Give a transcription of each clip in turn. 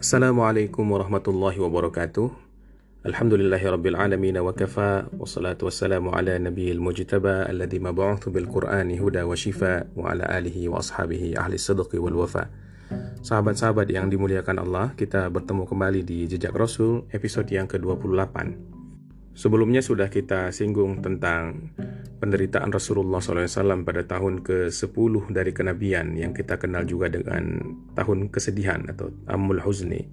Assalamualaikum warahmatullahi wabarakatuh. Alhamdulillahi wa kafa wassalatu wassalamu ala nabiyil mujtaba alladhi mab'uthu bil qur'ani huda wa shifa wa ala alihi wa ashabihi ahli sidqi wal wafa. Sahabat-sahabat yang dimuliakan Allah, kita bertemu kembali di Jejak Rasul episode yang ke-28. Sebelumnya sudah kita singgung tentang penderitaan Rasulullah SAW pada tahun ke-10 dari kenabian yang kita kenal juga dengan tahun kesedihan atau Amul Huzni.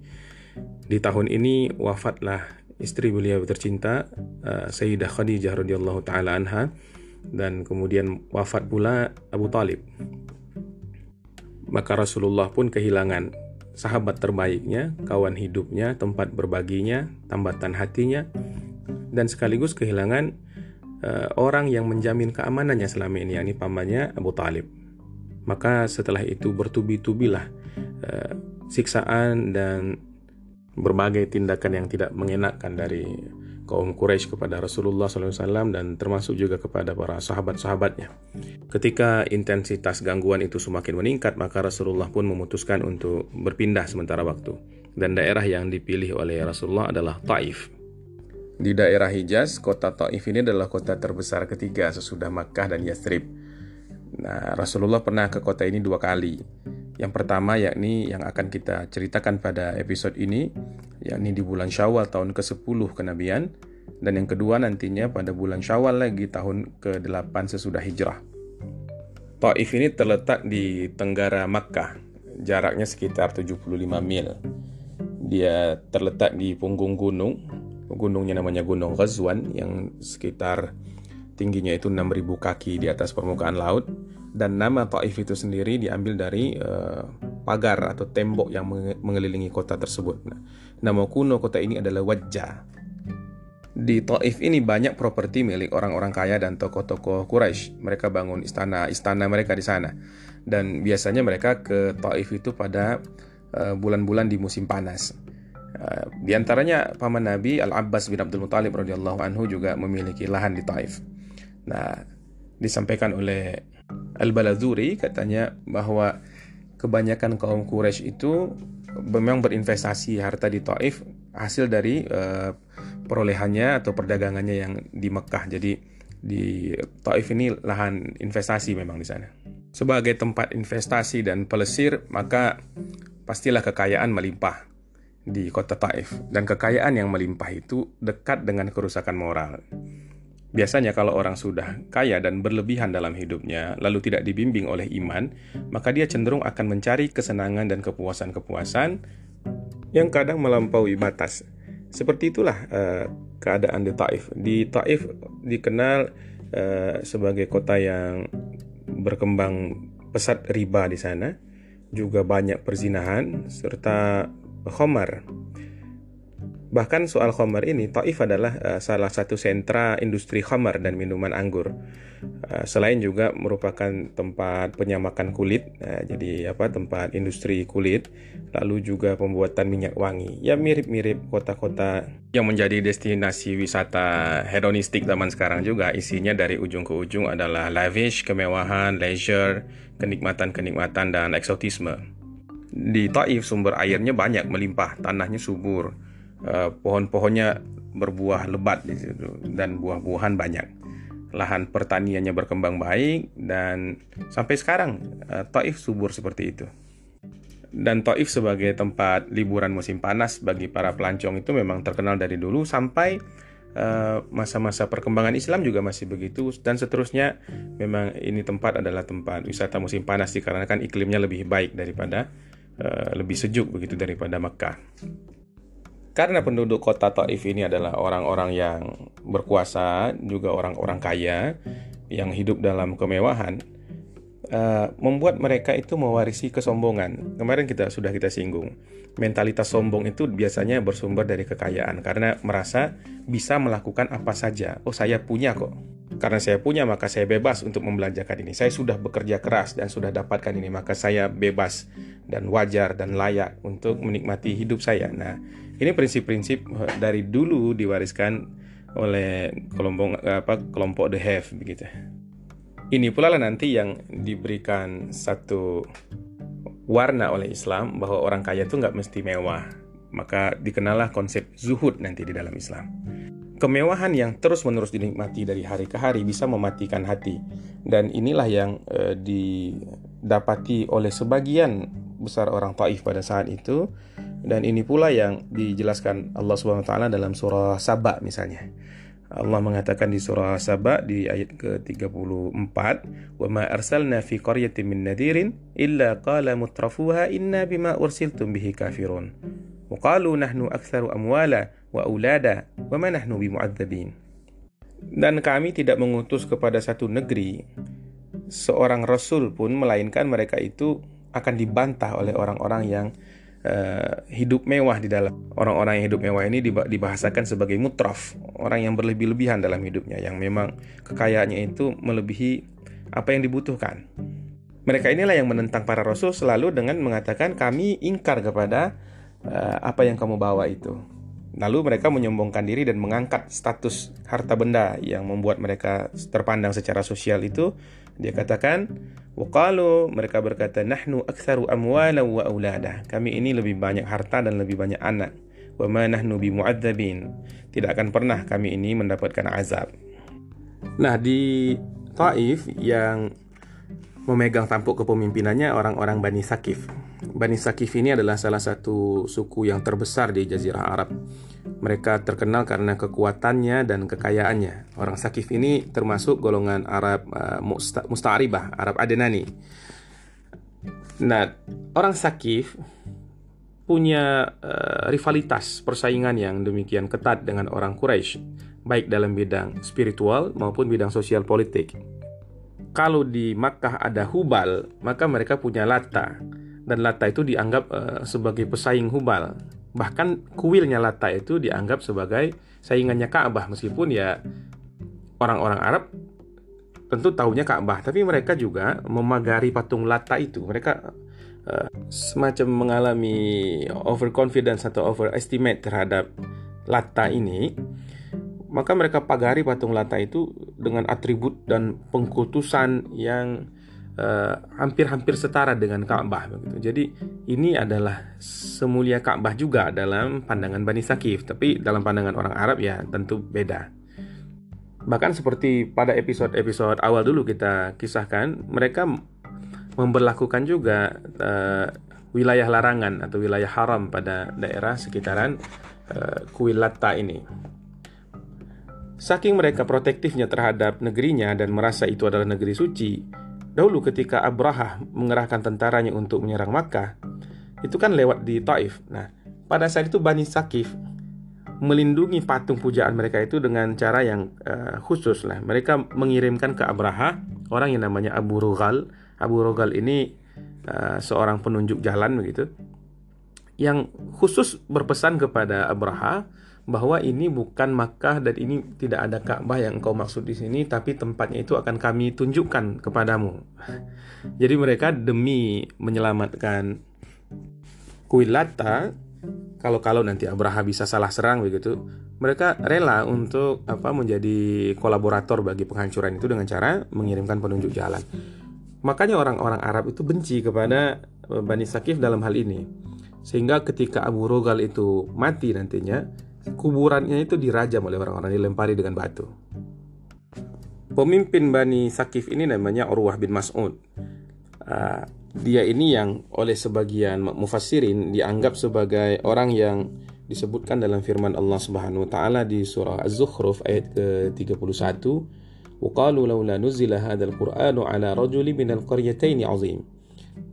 Di tahun ini wafatlah istri beliau tercinta uh, Sayyidah Khadijah radhiyallahu taala anha dan kemudian wafat pula Abu Talib. Maka Rasulullah pun kehilangan sahabat terbaiknya, kawan hidupnya, tempat berbaginya, tambatan hatinya, dan sekaligus kehilangan uh, orang yang menjamin keamanannya selama ini, yakni pamannya Abu Talib. Maka setelah itu bertubi-tubilah uh, siksaan dan berbagai tindakan yang tidak mengenakkan dari kaum Quraisy kepada Rasulullah SAW dan termasuk juga kepada para sahabat-sahabatnya. Ketika intensitas gangguan itu semakin meningkat, maka Rasulullah pun memutuskan untuk berpindah sementara waktu. Dan daerah yang dipilih oleh Rasulullah adalah Taif. Di daerah Hijaz, kota Taif ini adalah kota terbesar ketiga sesudah Makkah dan Yathrib. Nah, Rasulullah pernah ke kota ini dua kali. Yang pertama yakni yang akan kita ceritakan pada episode ini, yakni di bulan Syawal tahun ke-10 kenabian, dan yang kedua nantinya pada bulan Syawal lagi tahun ke-8 sesudah hijrah. Taif ini terletak di tenggara Makkah, jaraknya sekitar 75 mil. Dia terletak di punggung gunung gunungnya namanya Gunung Ghazwan yang sekitar tingginya itu 6000 kaki di atas permukaan laut dan nama Taif itu sendiri diambil dari uh, pagar atau tembok yang mengelilingi kota tersebut. Nah, nama kuno kota ini adalah Wajjah. Di Taif ini banyak properti milik orang-orang kaya dan tokoh-tokoh Quraisy. Mereka bangun istana-istana mereka di sana. Dan biasanya mereka ke Taif itu pada eh, bulan-bulan uh, di musim panas. Eh, di antaranya paman Nabi Al-Abbas bin Abdul Muthalib radhiyallahu anhu juga memiliki lahan di Taif. Nah, disampaikan oleh Al-Balazuri katanya bahwa kebanyakan kaum Quraisy itu memang berinvestasi harta di Taif hasil dari uh, perolehannya atau perdagangannya yang di Mekah. Jadi di Taif ini lahan investasi memang di sana. Sebagai tempat investasi dan pelesir, maka pastilah kekayaan melimpah di kota Taif dan kekayaan yang melimpah itu dekat dengan kerusakan moral. Biasanya kalau orang sudah kaya dan berlebihan dalam hidupnya lalu tidak dibimbing oleh iman, maka dia cenderung akan mencari kesenangan dan kepuasan-kepuasan yang kadang melampaui batas. Seperti itulah uh, keadaan di Taif. Di Taif dikenal uh, sebagai kota yang berkembang pesat riba di sana, juga banyak perzinahan serta Khomar. Bahkan soal Khomar ini, Taif adalah uh, salah satu sentra industri Khomar dan minuman anggur. Uh, selain juga merupakan tempat penyamakan kulit, uh, jadi apa tempat industri kulit, lalu juga pembuatan minyak wangi. Ya mirip-mirip kota-kota yang menjadi destinasi wisata hedonistik zaman sekarang juga. Isinya dari ujung ke ujung adalah lavish, kemewahan, leisure, kenikmatan-kenikmatan dan eksotisme di Taif sumber airnya banyak melimpah, tanahnya subur, uh, pohon-pohonnya berbuah lebat dan buah-buahan banyak. Lahan pertaniannya berkembang baik dan sampai sekarang uh, Taif subur seperti itu. Dan Taif sebagai tempat liburan musim panas bagi para pelancong itu memang terkenal dari dulu sampai eh, masa-masa perkembangan Islam juga masih begitu dan seterusnya memang ini tempat adalah tempat wisata musim panas dikarenakan iklimnya lebih baik daripada Eh, lebih sejuk begitu daripada Mekah. Karena penduduk kota Taif ini adalah orang-orang yang berkuasa, juga orang-orang kaya yang hidup dalam kemewahan, uh, membuat mereka itu mewarisi kesombongan. Kemarin kita sudah kita singgung, mentalitas sombong itu biasanya bersumber dari kekayaan karena merasa bisa melakukan apa saja. Oh, saya punya kok. Karena saya punya, maka saya bebas untuk membelanjakan ini. Saya sudah bekerja keras dan sudah dapatkan ini, maka saya bebas dan wajar dan layak untuk menikmati hidup saya. Nah, ini prinsip-prinsip eh, dari dulu diwariskan oleh kelompok apa kelompok the have begitu. Ini pula lah nanti yang diberikan satu warna oleh Islam bahwa orang kaya itu nggak mesti mewah. Maka dikenallah konsep zuhud nanti di dalam Islam. Kemewahan yang terus-menerus dinikmati dari hari ke hari bisa mematikan hati. Dan inilah yang eh, didapati oleh sebagian besar orang Taif pada saat itu. Dan ini pula yang dijelaskan Allah Subhanahu wa taala dalam surah Saba misalnya. Allah mengatakan di surah Saba di ayat ke-34, "Wa ma arsalna fi qaryatin min nadirin illa qala mutrafuha inna bima ursiltum bihi kafirun." Nahnu aktsaru amwala wa aulada wa ma nahnu bimu'adzabin. Dan kami tidak mengutus kepada satu negeri seorang rasul pun melainkan mereka itu akan dibantah oleh orang-orang yang uh, hidup mewah di dalam. Orang-orang yang hidup mewah ini dibahasakan sebagai mutraf orang yang berlebih-lebihan dalam hidupnya yang memang kekayaannya itu melebihi apa yang dibutuhkan. Mereka inilah yang menentang para rasul selalu dengan mengatakan kami ingkar kepada uh, apa yang kamu bawa itu lalu mereka menyombongkan diri dan mengangkat status harta benda yang membuat mereka terpandang secara sosial itu dia katakan Waqalu mereka berkata nahnu aktsaru amwala wa aulada. Kami ini lebih banyak harta dan lebih banyak anak. Wa nahnu bimu'adzabin. Tidak akan pernah kami ini mendapatkan azab. Nah, di Taif yang memegang tampuk kepemimpinannya orang-orang Bani Sakif. Bani Sakif ini adalah salah satu suku yang terbesar di Jazirah Arab. Mereka terkenal karena kekuatannya dan kekayaannya. Orang Sakif ini termasuk golongan Arab uh, Musta'ribah, Arab Adenani. Nah, orang Sakif punya uh, rivalitas persaingan yang demikian ketat dengan orang Quraisy, baik dalam bidang spiritual maupun bidang sosial politik. Kalau di Makkah ada Hubal, maka mereka punya Lata, dan Lata itu dianggap uh, sebagai pesaing Hubal Bahkan kuilnya Lata itu dianggap sebagai saingannya Ka'bah meskipun ya orang-orang Arab tentu tahunya Ka'bah, tapi mereka juga memagari patung Lata itu. Mereka uh, semacam mengalami overconfidence atau overestimate terhadap Lata ini. Maka mereka pagari patung Lata itu dengan atribut dan pengkultusan yang hampir-hampir uh, setara dengan Ka'bah begitu. Jadi ini adalah semulia Ka'bah juga dalam pandangan Bani Sakif, tapi dalam pandangan orang Arab ya tentu beda. Bahkan seperti pada episode-episode awal dulu kita kisahkan, mereka memperlakukan juga uh, wilayah larangan atau wilayah haram pada daerah sekitaran uh, kuil Latta ini. Saking mereka protektifnya terhadap negerinya dan merasa itu adalah negeri suci, Dahulu ketika Abraha mengerahkan tentaranya untuk menyerang Makkah, itu kan lewat di Taif. Nah, pada saat itu Bani Sakif melindungi patung pujaan mereka itu dengan cara yang uh, khusus lah. Mereka mengirimkan ke Abraha orang yang namanya Abu Rogal. Abu Rogal ini uh, seorang penunjuk jalan begitu, yang khusus berpesan kepada Abraha bahwa ini bukan Makkah dan ini tidak ada Ka'bah yang engkau maksud di sini tapi tempatnya itu akan kami tunjukkan kepadamu. Jadi mereka demi menyelamatkan kuil Lata kalau-kalau nanti Abraha bisa salah serang begitu, mereka rela untuk apa menjadi kolaborator bagi penghancuran itu dengan cara mengirimkan penunjuk jalan. Makanya orang-orang Arab itu benci kepada Bani Sakif dalam hal ini. Sehingga ketika Abu Rogal itu mati nantinya, kuburannya itu dirajam oleh orang-orang dilempari dengan batu. Pemimpin Bani Sakif ini namanya Urwah bin Mas'ud. Uh, dia ini yang oleh sebagian mufassirin dianggap sebagai orang yang disebutkan dalam firman Allah Subhanahu wa taala di surah Az-Zukhruf ayat ke-31 وقالوا لولا نزل هذا القرآن على رجل من القريتين عظيم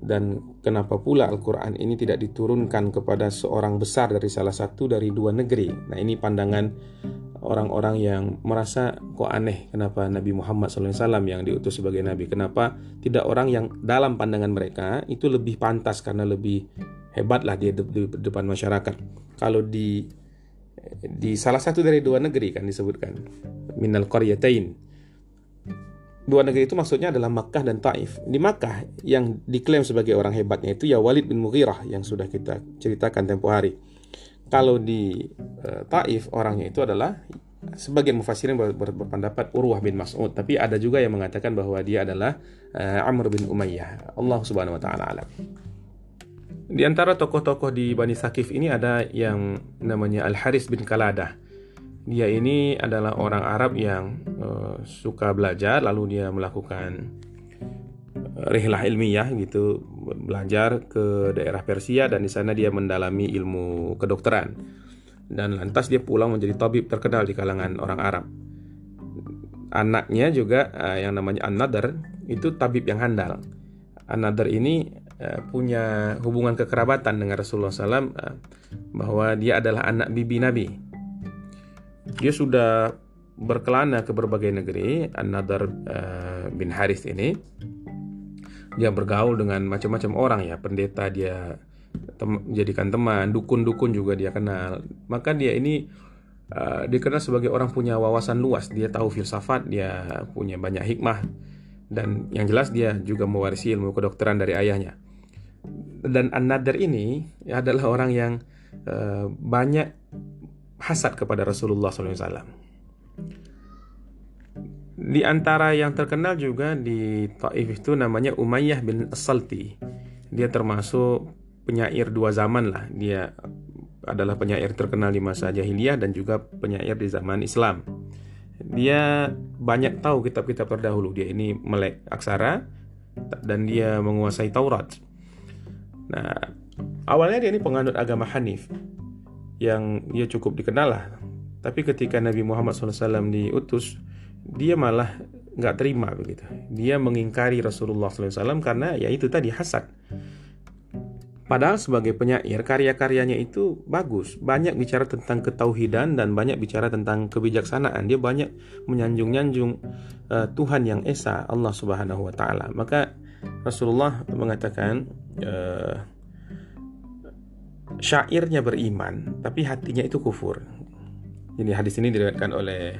dan kenapa pula Al-Quran ini tidak diturunkan kepada seorang besar dari salah satu dari dua negeri. Nah ini pandangan orang-orang yang merasa kok aneh kenapa Nabi Muhammad SAW yang diutus sebagai Nabi. Kenapa tidak orang yang dalam pandangan mereka itu lebih pantas karena lebih hebatlah dia di depan masyarakat. Kalau di di salah satu dari dua negeri kan disebutkan minal qaryatain Dua negeri itu maksudnya adalah Makkah dan Taif. Di Makkah yang diklaim sebagai orang hebatnya itu ya Walid bin Mughirah yang sudah kita ceritakan tempo hari. Kalau di uh, Taif orangnya itu adalah sebagian mufassirin ber ber berpendapat Urwah bin Mas'ud, tapi ada juga yang mengatakan bahwa dia adalah uh, Amr bin Umayyah. Allah Subhanahu wa taala alam. Di antara tokoh-tokoh di Bani Sakif ini ada yang namanya Al-Haris bin Kaladah. Dia ini adalah orang Arab yang uh, suka belajar lalu dia melakukan uh, rihlah ilmiah gitu, belajar ke daerah Persia dan di sana dia mendalami ilmu kedokteran. Dan lantas dia pulang menjadi tabib terkenal di kalangan orang Arab. Anaknya juga uh, yang namanya An-Nadar itu tabib yang handal. An-Nadar ini Eh, punya hubungan kekerabatan dengan Rasulullah SAW bahwa dia adalah anak bibi Nabi. Dia sudah berkelana ke berbagai negeri. An-Nadar uh, bin Haris ini dia bergaul dengan macam-macam orang ya, pendeta dia tem jadikan teman, dukun-dukun juga dia kenal. Maka dia ini uh, dikenal sebagai orang punya wawasan luas. Dia tahu filsafat, dia punya banyak hikmah dan yang jelas dia juga mewarisi ilmu kedokteran dari ayahnya dan An-Nadar ini adalah orang yang uh, banyak hasad kepada Rasulullah SAW. Di antara yang terkenal juga di Taif itu namanya Umayyah bin As-Salti. Dia termasuk penyair dua zaman lah. Dia adalah penyair terkenal di masa jahiliyah dan juga penyair di zaman Islam. Dia banyak tahu kitab-kitab terdahulu. Dia ini melek aksara dan dia menguasai Taurat. Nah, awalnya dia ini penganut agama Hanif yang dia cukup dikenal lah. Tapi ketika Nabi Muhammad SAW diutus, dia malah nggak terima begitu. Dia mengingkari Rasulullah SAW karena ya itu tadi hasad. Padahal sebagai penyair karya-karyanya itu bagus, banyak bicara tentang ketauhidan dan banyak bicara tentang kebijaksanaan. Dia banyak menyanjung-nyanjung uh, Tuhan yang esa, Allah Subhanahu wa taala. Maka Rasulullah mengatakan uh, syairnya beriman tapi hatinya itu kufur. Jadi hadis ini diriwayatkan oleh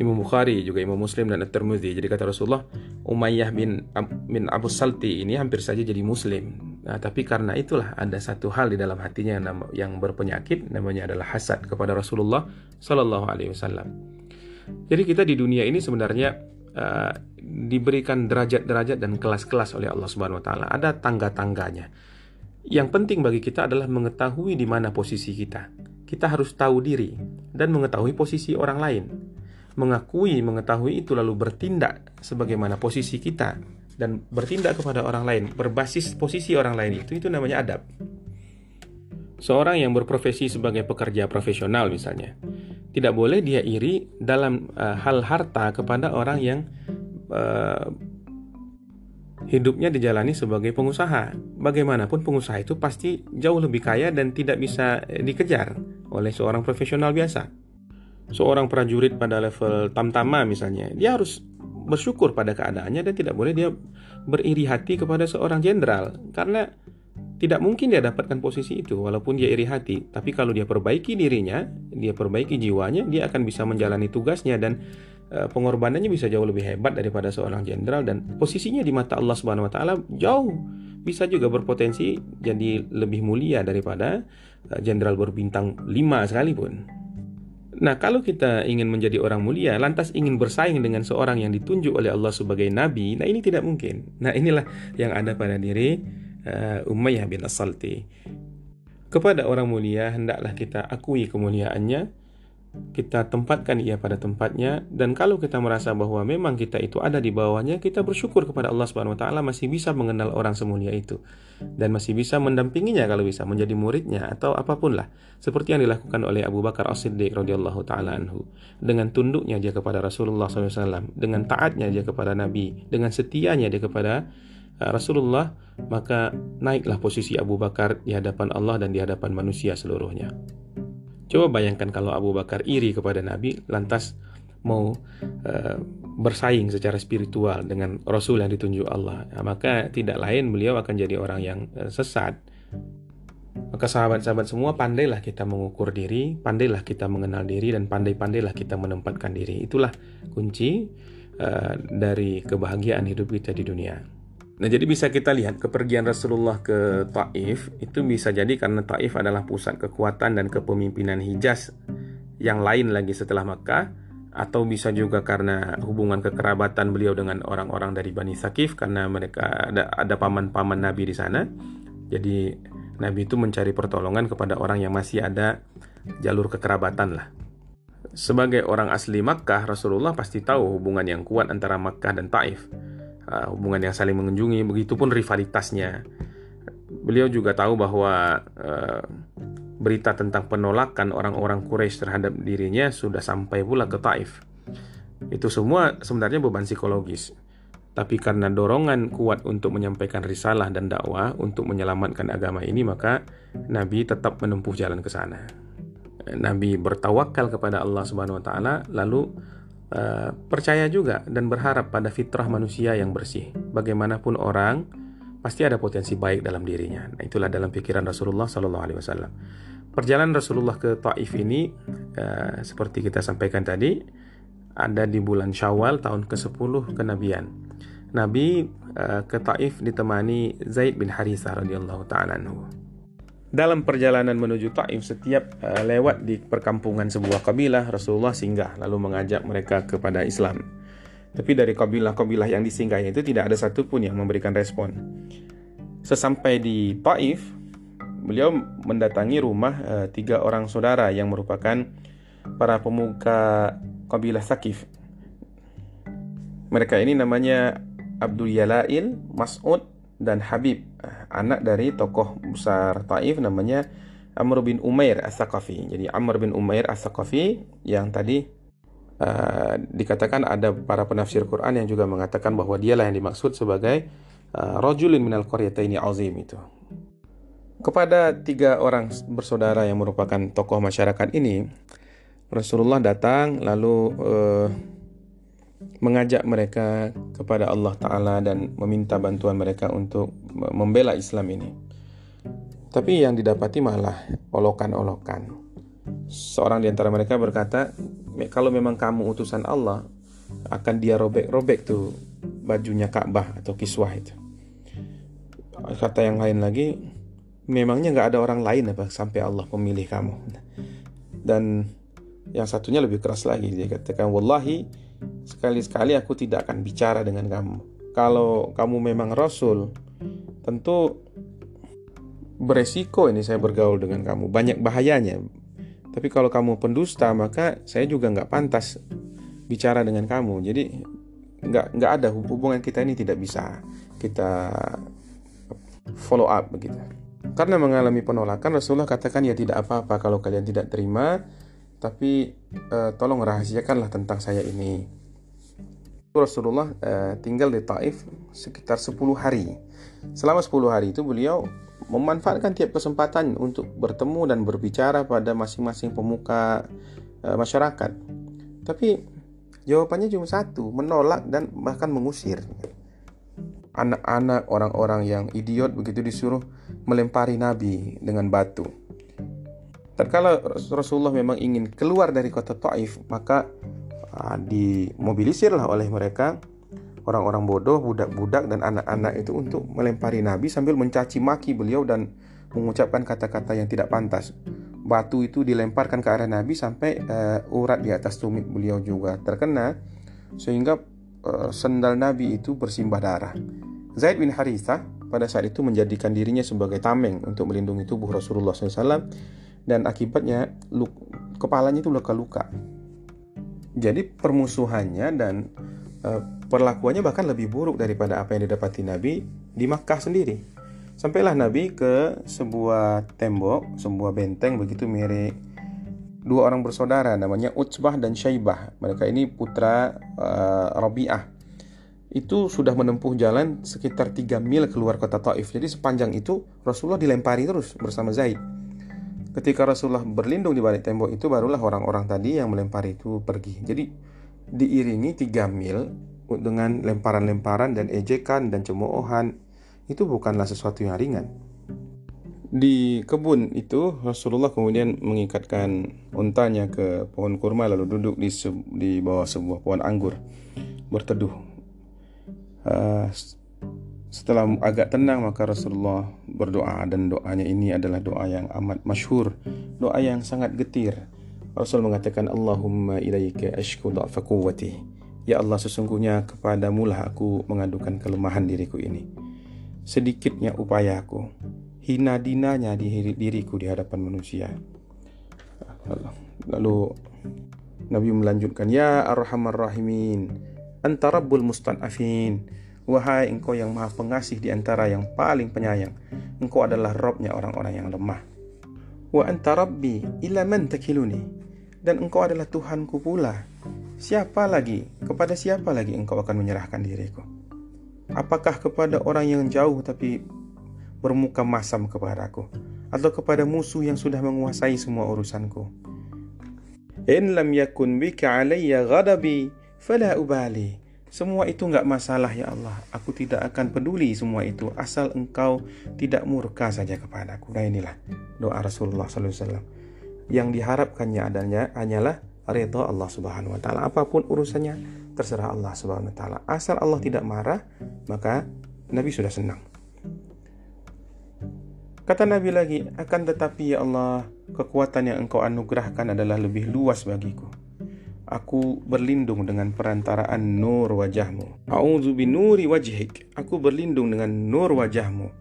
Imam Bukhari juga Imam Muslim dan At-Tirmidzi. Jadi kata Rasulullah, Umayyah bin bin Abu Salti ini hampir saja jadi muslim. Nah, tapi karena itulah ada satu hal di dalam hatinya yang, yang berpenyakit namanya adalah hasad kepada Rasulullah Shallallahu alaihi wasallam. Jadi kita di dunia ini sebenarnya uh, diberikan derajat-derajat dan kelas-kelas oleh Allah Subhanahu wa taala. Ada tangga-tangganya. Yang penting bagi kita adalah mengetahui di mana posisi kita. Kita harus tahu diri dan mengetahui posisi orang lain. Mengakui, mengetahui itu lalu bertindak sebagaimana posisi kita dan bertindak kepada orang lain berbasis posisi orang lain itu itu namanya adab. Seorang yang berprofesi sebagai pekerja profesional misalnya, tidak boleh dia iri dalam uh, hal harta kepada orang yang uh, hidupnya dijalani sebagai pengusaha. Bagaimanapun pengusaha itu pasti jauh lebih kaya dan tidak bisa eh, dikejar oleh seorang profesional biasa. Seorang prajurit pada level tamtama misalnya, dia harus bersyukur pada keadaannya dan tidak boleh dia beriri hati kepada seorang jenderal karena tidak mungkin dia dapatkan posisi itu walaupun dia iri hati. Tapi kalau dia perbaiki dirinya, dia perbaiki jiwanya, dia akan bisa menjalani tugasnya dan pengorbanannya bisa jauh lebih hebat daripada seorang jenderal dan posisinya di mata Allah Subhanahu wa taala jauh bisa juga berpotensi jadi lebih mulia daripada eh, jenderal berbintang 5 sekalipun. Nah, kalau kita ingin menjadi orang mulia, lantas ingin bersaing dengan seorang yang ditunjuk oleh Allah sebagai nabi, nah ini tidak mungkin. Nah, inilah yang ada pada diri uh, Umayyah bin As-Salti. Kepada orang mulia hendaklah kita akui kemuliaannya kita tempatkan ia pada tempatnya dan kalau kita merasa bahwa memang kita itu ada di bawahnya kita bersyukur kepada Allah Subhanahu wa taala masih bisa mengenal orang semulia itu. Dan masih bisa mendampinginya kalau bisa menjadi muridnya atau apa pun lah. Seperti yang dilakukan oleh Abu Bakar As-Siddiq radhiyallahu taala anhu. Dengan tunduknya dia kepada Rasulullah SAW dengan taatnya dia kepada Nabi dengan setianya dia kepada uh, Rasulullah maka naiklah posisi Abu Bakar di hadapan Allah dan di hadapan manusia seluruhnya. Coba bayangkan kalau Abu Bakar iri kepada Nabi, lantas mau uh, bersaing secara spiritual dengan Rasul yang ditunjuk Allah, nah, maka tidak lain beliau akan jadi orang yang uh, sesat. Maka sahabat-sahabat semua pandailah kita mengukur diri, pandailah kita mengenal diri dan pandai-pandailah kita menempatkan diri. Itulah kunci uh, dari kebahagiaan hidup kita di dunia. Nah, jadi bisa kita lihat kepergian Rasulullah ke Taif itu bisa jadi karena Taif adalah pusat kekuatan dan kepemimpinan Hijaz yang lain lagi setelah Makkah atau bisa juga karena hubungan kekerabatan beliau dengan orang-orang dari Bani Sakif karena mereka ada ada paman-paman Nabi di sana Jadi Nabi itu mencari pertolongan kepada orang yang masih ada jalur kekerabatan lah. Sebagai orang asli Makkah, Rasulullah pasti tahu hubungan yang kuat antara Makkah dan Taif. Uh, hubungan yang saling mengunjungi, begitupun rivalitasnya. Beliau juga tahu bahwa uh, berita tentang penolakan orang-orang Quraisy terhadap dirinya sudah sampai pula ke Taif. Itu semua sebenarnya beban psikologis. Tapi karena dorongan kuat untuk menyampaikan risalah dan dakwah untuk menyelamatkan agama ini, maka Nabi tetap menempuh jalan ke sana. Nabi bertawakal kepada Allah Subhanahu wa taala lalu uh, percaya juga dan berharap pada fitrah manusia yang bersih. Bagaimanapun orang pasti ada potensi baik dalam dirinya. Nah, itulah dalam pikiran Rasulullah sallallahu alaihi wasallam. Perjalanan Rasulullah ke Taif ini uh, seperti kita sampaikan tadi ada di bulan Syawal tahun ke-10 kenabian. Nabi uh, ke Taif ditemani Zaid bin Harithah radhiyallahu taala. Dalam perjalanan menuju Taif setiap uh, lewat di perkampungan sebuah kabilah Rasulullah singgah lalu mengajak mereka kepada Islam. Tapi dari kabilah-kabilah yang disinggahnya itu tidak ada satupun yang memberikan respon. Sesampai di Taif, beliau mendatangi rumah uh, tiga orang saudara yang merupakan para pemuka kabilah Sakif. Mereka ini namanya Abdul Yalail, Mas'ud, dan Habib, anak dari tokoh besar Taif namanya Amr bin Umair As-Saqafi. Jadi Amr bin Umair As-Saqafi yang tadi uh, dikatakan ada para penafsir Quran yang juga mengatakan bahwa dialah yang dimaksud sebagai uh, rajulin minal qaryataini azim itu. Kepada tiga orang bersaudara yang merupakan tokoh masyarakat ini, Rasulullah datang lalu uh, mengajak mereka kepada Allah Ta'ala dan meminta bantuan mereka untuk membela Islam ini. Tapi yang didapati malah olokan-olokan. Seorang di antara mereka berkata, kalau memang kamu utusan Allah, akan dia robek-robek tuh bajunya Ka'bah atau kiswah itu. Kata yang lain lagi, memangnya nggak ada orang lain apa sampai Allah memilih kamu. Dan yang satunya lebih keras lagi dia katakan wallahi Sekali-sekali aku tidak akan bicara dengan kamu. Kalau kamu memang rasul, tentu beresiko ini saya bergaul dengan kamu. Banyak bahayanya. Tapi kalau kamu pendusta, maka saya juga nggak pantas bicara dengan kamu. Jadi nggak nggak ada hubungan kita ini tidak bisa kita follow up begitu. Karena mengalami penolakan, Rasulullah katakan ya tidak apa-apa kalau kalian tidak terima, tapi uh, tolong rahasiakanlah tentang saya ini. Rasulullah uh, tinggal di Taif sekitar 10 hari. Selama 10 hari itu beliau memanfaatkan tiap kesempatan untuk bertemu dan berbicara pada masing-masing pemuka uh, masyarakat. Tapi jawabannya cuma satu, menolak dan bahkan mengusir. Anak-anak orang-orang yang idiot begitu disuruh melempari Nabi dengan batu. Tatkala Rasulullah memang ingin keluar dari kota Taif, maka uh, dimobilisirlah oleh mereka orang-orang bodoh, budak-budak dan anak-anak itu untuk melempari Nabi sambil mencaci maki beliau dan mengucapkan kata-kata yang tidak pantas. Batu itu dilemparkan ke arah Nabi sampai uh, urat di atas tumit beliau juga terkena sehingga uh, sendal Nabi itu bersimbah darah. Zaid bin Harithah pada saat itu menjadikan dirinya sebagai tameng untuk melindungi tubuh Rasulullah SAW dan akibatnya luk, kepalanya itu luka-luka. Jadi permusuhannya dan e, perlakuannya bahkan lebih buruk daripada apa yang didapati Nabi di Makkah sendiri. Sampailah Nabi ke sebuah tembok, sebuah benteng begitu mirip dua orang bersaudara namanya Utsbah dan Syaibah. Mereka ini putra uh, Rabi'ah. Itu sudah menempuh jalan sekitar 3 mil keluar kota Taif. Jadi sepanjang itu Rasulullah dilempari terus bersama Zaid. Ketika Rasulullah berlindung di balik tembok itu barulah orang-orang tadi yang melempar itu pergi. Jadi diiringi tiga mil dengan lemparan-lemparan dan ejekan dan cemoohan itu bukanlah sesuatu yang ringan. Di kebun itu Rasulullah kemudian mengikatkan untanya ke pohon kurma lalu duduk di di bawah sebuah pohon anggur berteduh. Uh, setelah agak tenang maka Rasulullah berdoa dan doanya ini adalah doa yang amat masyhur, doa yang sangat getir. Rasul mengatakan Allahumma ilaika ashku dha'fa quwwati. Ya Allah sesungguhnya kepadamu lah aku mengadukan kelemahan diriku ini. Sedikitnya upayaku. hina dinanya di diriku di hadapan manusia. Lalu Nabi melanjutkan, Ya Arhamar Rahimin, Anta Rabbul Mustan'afin, Wahai engkau yang maha pengasih di antara yang paling penyayang, engkau adalah Robnya orang-orang yang lemah. Wa anta Rabbi ila man takiluni, dan engkau adalah Tuhanku pula. Siapa lagi, kepada siapa lagi engkau akan menyerahkan diriku? Apakah kepada orang yang jauh tapi bermuka masam kepadaku? Atau kepada musuh yang sudah menguasai semua urusanku? In lam yakun bika alayya ghadabi fala ubali. Semua itu enggak masalah ya Allah. Aku tidak akan peduli semua itu asal engkau tidak murka saja kepadaku. Nah inilah doa Rasulullah SAW. Yang diharapkannya adanya hanyalah ridha Allah Subhanahu wa taala. Apa pun urusannya terserah Allah Subhanahu wa taala. Asal Allah tidak marah, maka Nabi sudah senang. Kata Nabi lagi, akan tetapi ya Allah, kekuatan yang engkau anugerahkan adalah lebih luas bagiku. Aku berlindung dengan perantaraan nur wajahmu. A'udzu binuri wajhik. Aku berlindung dengan nur wajahmu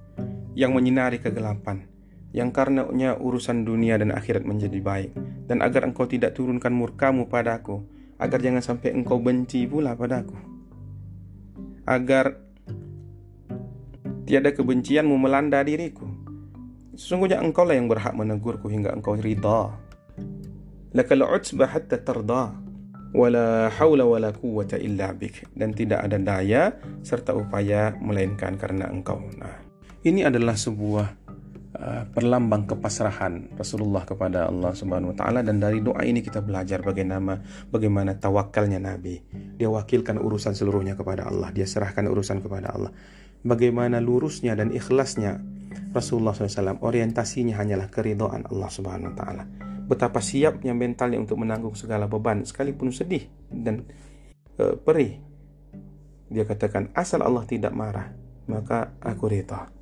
yang menyinari kegelapan. Yang karenanya urusan dunia dan akhirat menjadi baik. Dan agar engkau tidak turunkan murkamu padaku. Agar jangan sampai engkau benci pula padaku. Agar tiada kebencianmu melanda diriku Sesungguhnya engkau lah yang berhak menegurku hingga engkau ridha. Lakal utbah hatta. Wala hawla wala quwwata illa bik. Dan tidak ada daya serta upaya melainkan karena engkau. Nah, ini adalah sebuah uh, perlambang kepasrahan Rasulullah kepada Allah Subhanahu wa taala dan dari doa ini kita belajar bagaimana bagaimana tawakalnya Nabi. Dia wakilkan urusan seluruhnya kepada Allah, dia serahkan urusan kepada Allah. Bagaimana lurusnya dan ikhlasnya Rasulullah SAW orientasinya hanyalah keridhaan Allah Subhanahu wa taala. Betapa siapnya mentalnya untuk menanggung segala beban sekalipun sedih dan uh, perih. Dia katakan asal Allah tidak marah, maka aku rida.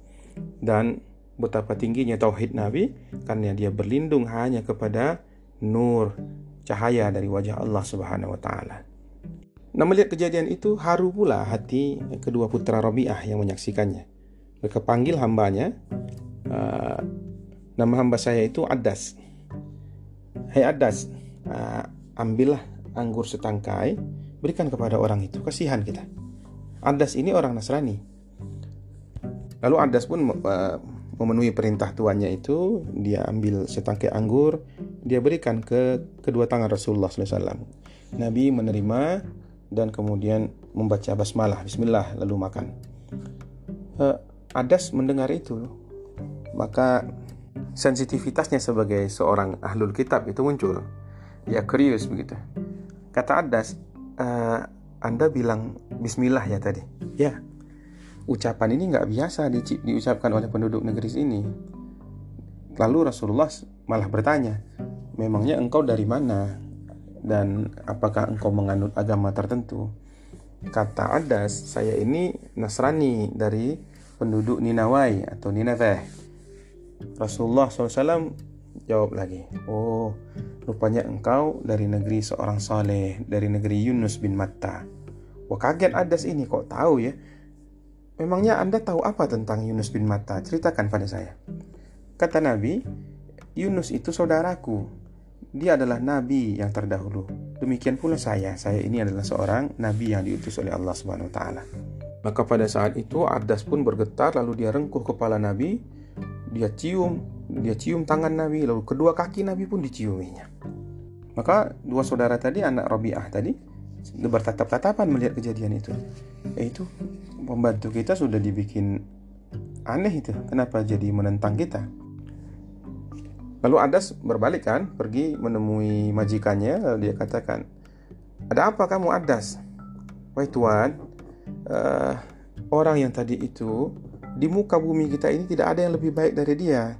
Dan betapa tingginya tauhid Nabi karena dia berlindung hanya kepada nur cahaya dari wajah Allah Subhanahu wa taala. Nah melihat kejadian itu haru pula hati kedua putra Rabi'ah yang menyaksikannya. Mereka panggil hambanya. Uh, nama hamba saya itu Adas. Hey Adas, uh, ambillah anggur setangkai, berikan kepada orang itu. Kasihan kita. Adas ini orang Nasrani. Lalu Adas pun uh, memenuhi perintah tuannya itu, dia ambil setangkai anggur, dia berikan ke kedua tangan Rasulullah SAW. Nabi menerima dan kemudian membaca basmalah, Bismillah, lalu makan. Uh, Adas mendengar itu, maka sensitivitasnya sebagai seorang ahlul kitab itu muncul. Ya curious begitu. Kata Adas, e, Anda bilang Bismillah ya tadi. Ya, ucapan ini nggak biasa di, diucapkan oleh penduduk negeri sini. Lalu Rasulullah malah bertanya, memangnya engkau dari mana? Dan apakah engkau menganut agama tertentu? Kata Adas, saya ini Nasrani dari penduduk Ninawai atau Nineveh. Rasulullah SAW jawab lagi, Oh, rupanya engkau dari negeri seorang saleh, dari negeri Yunus bin Matta. Wah kaget Adas ini kok tahu ya? Memangnya Anda tahu apa tentang Yunus bin Matta? Ceritakan pada saya. Kata Nabi, Yunus itu saudaraku. Dia adalah nabi yang terdahulu. Demikian pula saya. Saya ini adalah seorang nabi yang diutus oleh Allah Subhanahu taala. Maka pada saat itu Adas pun bergetar lalu dia rengkuh kepala Nabi, dia cium, dia cium tangan Nabi, lalu kedua kaki Nabi pun diciuminya. Maka dua saudara tadi anak Rabi'ah tadi bertatap-tatapan melihat kejadian itu. Eh itu pembantu kita sudah dibikin aneh itu. Kenapa jadi menentang kita? Lalu Adas berbalik kan, pergi menemui majikannya, lalu dia katakan, "Ada apa kamu Adas?" "Wahai tuan, uh, orang yang tadi itu di muka bumi kita ini tidak ada yang lebih baik dari dia.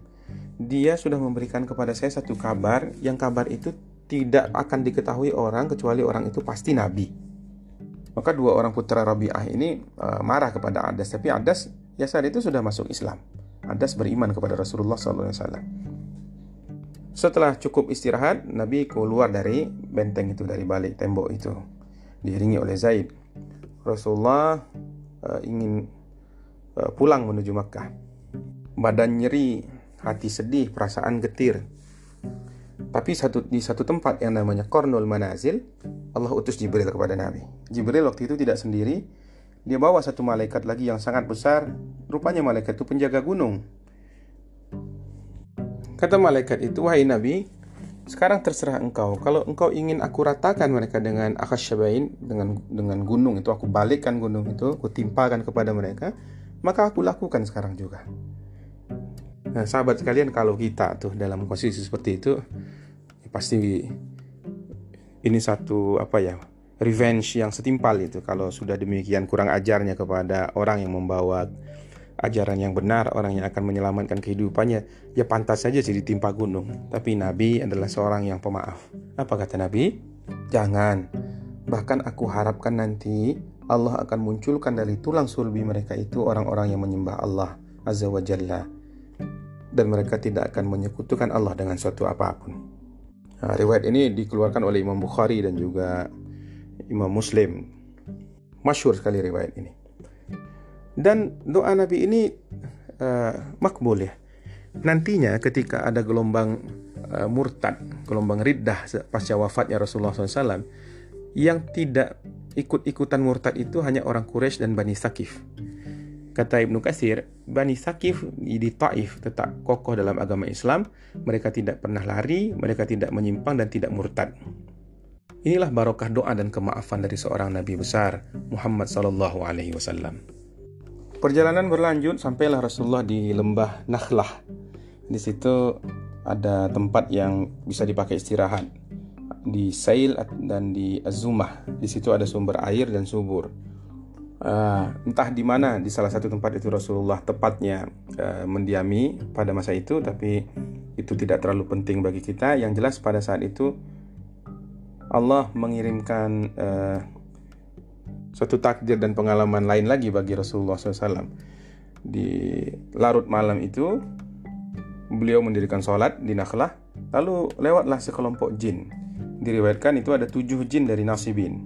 Dia sudah memberikan kepada saya satu kabar yang kabar itu tidak akan diketahui orang kecuali orang itu pasti nabi. Maka dua orang putra Rabi'ah ini uh, marah kepada Adas, tapi Adas ya saat itu sudah masuk Islam. Adas beriman kepada Rasulullah SAW. Setelah cukup istirahat, Nabi keluar dari benteng itu, dari balik tembok itu, diiringi oleh Zaid. Rasulullah uh, ingin pulang menuju Makkah. badan nyeri, hati sedih, perasaan getir. Tapi satu di satu tempat yang namanya Kornul Manazil, Allah utus Jibril kepada Nabi. Jibril waktu itu tidak sendiri, dia bawa satu malaikat lagi yang sangat besar, rupanya malaikat itu penjaga gunung. Kata malaikat itu, wahai Nabi, sekarang terserah engkau. Kalau engkau ingin aku ratakan mereka dengan akasyabain, dengan dengan gunung itu, aku balikkan gunung itu, aku timpakan kepada mereka, maka aku lakukan sekarang juga. Nah, sahabat sekalian, kalau kita tuh dalam posisi seperti itu, ya pasti ini satu apa ya revenge yang setimpal itu kalau sudah demikian kurang ajarnya kepada orang yang membawa ajaran yang benar, orang yang akan menyelamatkan kehidupannya, ya pantas saja sih ditimpa gunung. Tapi Nabi adalah seorang yang pemaaf. Apa kata Nabi? Jangan. Bahkan aku harapkan nanti Allah akan munculkan dari tulang sulbi mereka itu orang-orang yang menyembah Allah Azza wa Jalla. Dan mereka tidak akan menyekutukan Allah dengan suatu apa pun. Nah, riwayat ini dikeluarkan oleh Imam Bukhari dan juga Imam Muslim. Masyur sekali riwayat ini. Dan doa Nabi ini uh, makbul ya. Nantinya ketika ada gelombang uh, murtad, gelombang riddah pasca wafatnya Rasulullah SAW, yang tidak ikut-ikutan murtad itu hanya orang Quraisy dan Bani Sakif. Kata Ibnu Katsir, Bani Sakif di Taif tetap kokoh dalam agama Islam, mereka tidak pernah lari, mereka tidak menyimpang dan tidak murtad. Inilah barokah doa dan kemaafan dari seorang nabi besar, Muhammad sallallahu alaihi wasallam. Perjalanan berlanjut sampailah Rasulullah di lembah Nakhlah. Di situ ada tempat yang bisa dipakai istirahat. Di Sail dan di Azumah. Di situ ada sumber air dan subur. Uh, entah di mana di salah satu tempat itu Rasulullah tepatnya uh, mendiami pada masa itu, tapi itu tidak terlalu penting bagi kita. Yang jelas pada saat itu Allah mengirimkan uh, suatu takdir dan pengalaman lain lagi bagi Rasulullah SAW. Di larut malam itu, beliau mendirikan sholat di Nakhlah, lalu lewatlah sekelompok jin diriwayatkan itu ada tujuh jin dari Nasibin.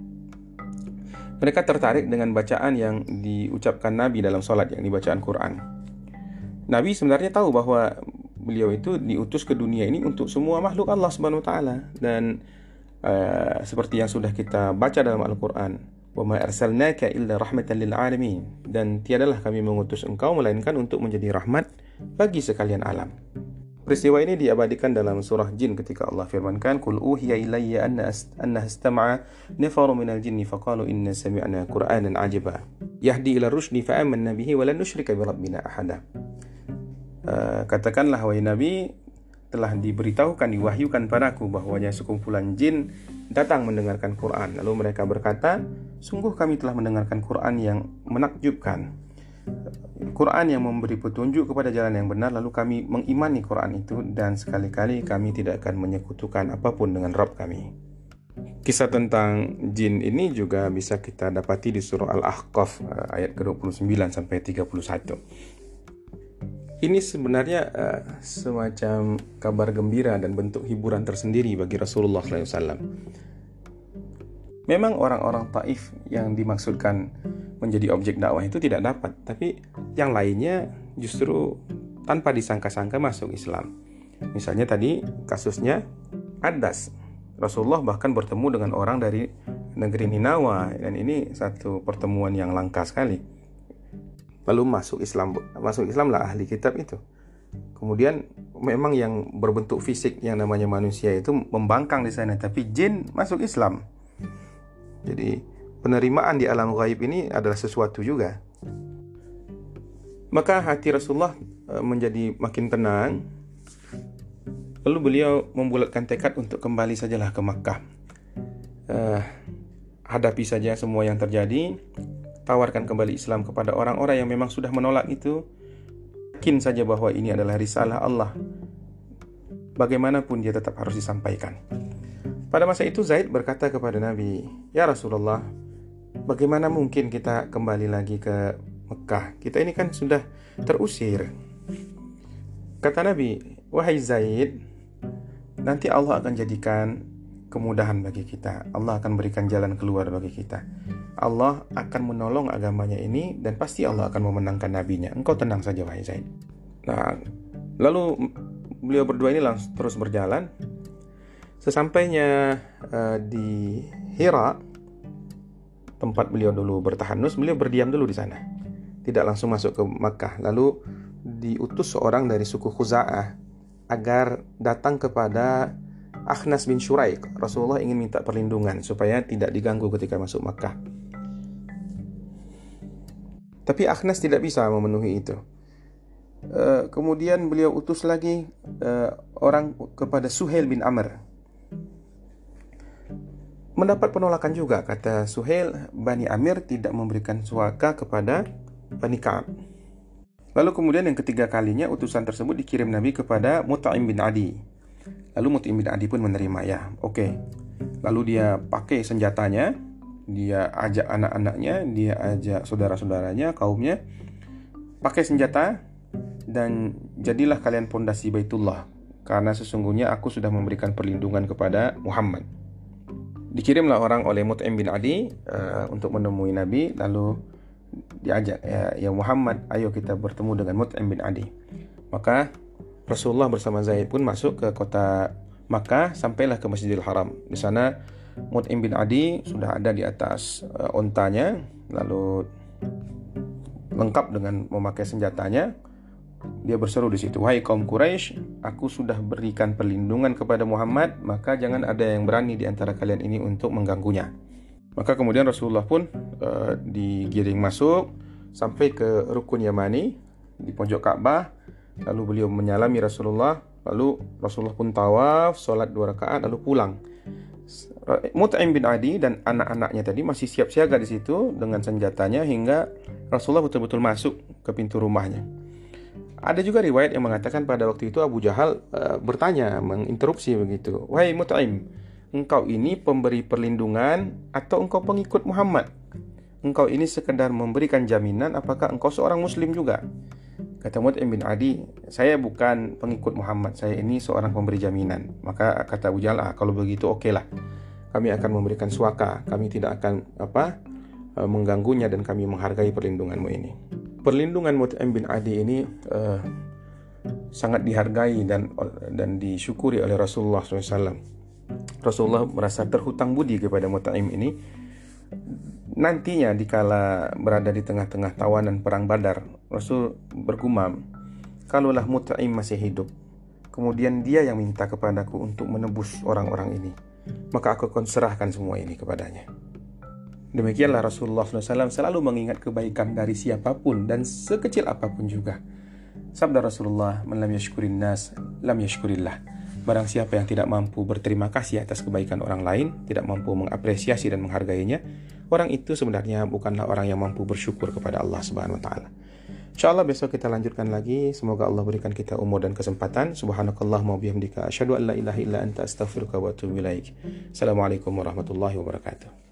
Mereka tertarik dengan bacaan yang diucapkan Nabi dalam sholat, yang dibacaan Quran. Nabi sebenarnya tahu bahwa beliau itu diutus ke dunia ini untuk semua makhluk Allah Subhanahu wa taala dan uh, seperti yang sudah kita baca dalam Al-Qur'an, wa ma arsalnaka illa rahmatan lil alamin dan tiadalah kami mengutus engkau melainkan untuk menjadi rahmat bagi sekalian alam. Peristiwa ini diabadikan dalam surah Jin ketika Allah firmankan Kul uhiya ilayya anna, anna istama'a nafaru minal jinni faqalu inna sami'na qur'anan ajiba yahdi ila rushdi fa'amanna bihi wa lan rabbina ahada uh, Katakanlah wahai Nabi telah diberitahukan diwahyukan padaku bahwanya sekumpulan jin datang mendengarkan Quran. Lalu mereka berkata, sungguh kami telah mendengarkan Quran yang menakjubkan. Quran yang memberi petunjuk kepada jalan yang benar lalu kami mengimani Quran itu dan sekali-kali kami tidak akan menyekutukan apa pun dengan Rabb kami. Kisah tentang jin ini juga bisa kita dapati di surah Al-Ahqaf eh, ayat ke-29 sampai 31. Ini sebenarnya uh, semacam kabar gembira dan bentuk hiburan tersendiri bagi Rasulullah SAW. Memang orang-orang Taif yang dimaksudkan menjadi objek dakwah itu tidak dapat, tapi yang lainnya justru tanpa disangka-sangka masuk Islam. Misalnya tadi kasusnya Adas. Rasulullah bahkan bertemu dengan orang dari negeri Ninawa dan ini satu pertemuan yang langka sekali lalu masuk Islam masuk Islam lah ahli kitab itu kemudian memang yang berbentuk fisik yang namanya manusia itu membangkang di sana tapi jin masuk Islam jadi penerimaan di alam gaib ini adalah sesuatu juga. Maka hati Rasulullah e, menjadi makin tenang. Lalu beliau membulatkan tekad untuk kembali sajalah ke Makkah. Uh, hadapi saja semua yang terjadi. Tawarkan kembali Islam kepada orang-orang yang memang sudah menolak itu, yakin saja bahwa ini adalah risalah Allah. Bagaimanapun dia tetap harus disampaikan. Pada masa itu Zaid berkata kepada Nabi, "Ya Rasulullah, bagaimana mungkin kita kembali lagi ke Mekah? Kita ini kan sudah terusir." Kata Nabi, "Wahai Zaid, nanti Allah akan jadikan kemudahan bagi kita. Allah akan berikan jalan keluar bagi kita. Allah akan menolong agamanya ini dan pasti Allah akan memenangkan nabinya. Engkau tenang saja wahai Zaid. Nah, lalu beliau berdua ini langsung terus berjalan. Sesampainya uh, di Hira, tempat beliau dulu bertahanus, beliau berdiam dulu di sana. Tidak langsung masuk ke Makkah. Lalu diutus seorang dari suku Khuza'ah agar datang kepada Akhnas bin Shuraik. Rasulullah ingin minta perlindungan supaya tidak diganggu ketika masuk Makkah. Tapi Akhnas tidak bisa memenuhi itu. Uh, kemudian beliau utus lagi uh, orang kepada Suhail bin Amr. Mendapat penolakan juga kata Suhail, Bani Amir tidak memberikan suaka kepada Bani Ka'ab. Lalu kemudian yang ketiga kalinya utusan tersebut dikirim Nabi kepada Mut'im bin Adi. Lalu Mut'im bin Adi pun menerima ya. Oke. Lalu dia pakai senjatanya, dia ajak anak-anaknya, dia ajak saudara-saudaranya, kaumnya pakai senjata dan jadilah kalian pondasi Baitullah karena sesungguhnya aku sudah memberikan perlindungan kepada Muhammad. Dikirimlah orang oleh Mut'im bin Adi uh, untuk menemui Nabi lalu diajak ya, ya Muhammad ayo kita bertemu dengan Mut'im bin Adi. Maka Rasulullah bersama Zaid pun masuk ke kota Makkah sampailah ke Masjidil Haram. Di sana Mut'im bin Adi sudah ada di atas uh, ontanya lalu lengkap dengan memakai senjatanya dia berseru di situ wahai kaum Quraisy aku sudah berikan perlindungan kepada Muhammad maka jangan ada yang berani di antara kalian ini untuk mengganggunya. Maka kemudian Rasulullah pun uh, digiring masuk sampai ke rukun Yamani di pojok Ka'bah. Lalu beliau menyalami Rasulullah lalu Rasulullah pun tawaf sholat dua rakaat lalu pulang. Mut'im bin Adi dan anak-anaknya tadi masih siap siaga di situ dengan senjatanya hingga Rasulullah betul-betul masuk ke pintu rumahnya. Ada juga riwayat yang mengatakan pada waktu itu Abu Jahal uh, bertanya, menginterupsi begitu. Wahai Mut'im, engkau ini pemberi perlindungan atau engkau pengikut Muhammad? Engkau ini sekedar memberikan jaminan apakah engkau seorang muslim juga? Kata Mut'im bin Adi, saya bukan pengikut Muhammad, saya ini seorang pemberi jaminan. Maka kata Abu Jahal, ah, kalau begitu oke okay lah. Kami akan memberikan suaka, kami tidak akan apa eh, mengganggunya dan kami menghargai perlindunganmu ini. Perlindungan Mut'im bin Adi ini uh, sangat dihargai dan dan disyukuri oleh Rasulullah SAW. Rasulullah merasa terhutang budi kepada Mut'im ini Nantinya dikala berada di tengah-tengah tawanan perang Badar, Rasul bergumam, "Kalaulah Mut'im masih hidup, kemudian dia yang minta kepadaku untuk menebus orang-orang ini, maka aku akan serahkan semua ini kepadanya." Demikianlah Rasulullah SAW selalu mengingat kebaikan dari siapa pun dan sekecil apa pun juga. Sabda Rasulullah, "Man lam yashkurin nas, lam yashkurillah." Barang siapa yang tidak mampu berterima kasih atas kebaikan orang lain, tidak mampu mengapresiasi dan menghargainya, orang itu sebenarnya bukanlah orang yang mampu bersyukur kepada Allah Subhanahu wa taala. Insyaallah besok kita lanjutkan lagi. Semoga Allah berikan kita umur dan kesempatan. Subhanakallah wa bihamdika asyhadu an la ilaha illa anta astaghfiruka wa atubu ilaik. Assalamualaikum warahmatullahi wabarakatuh.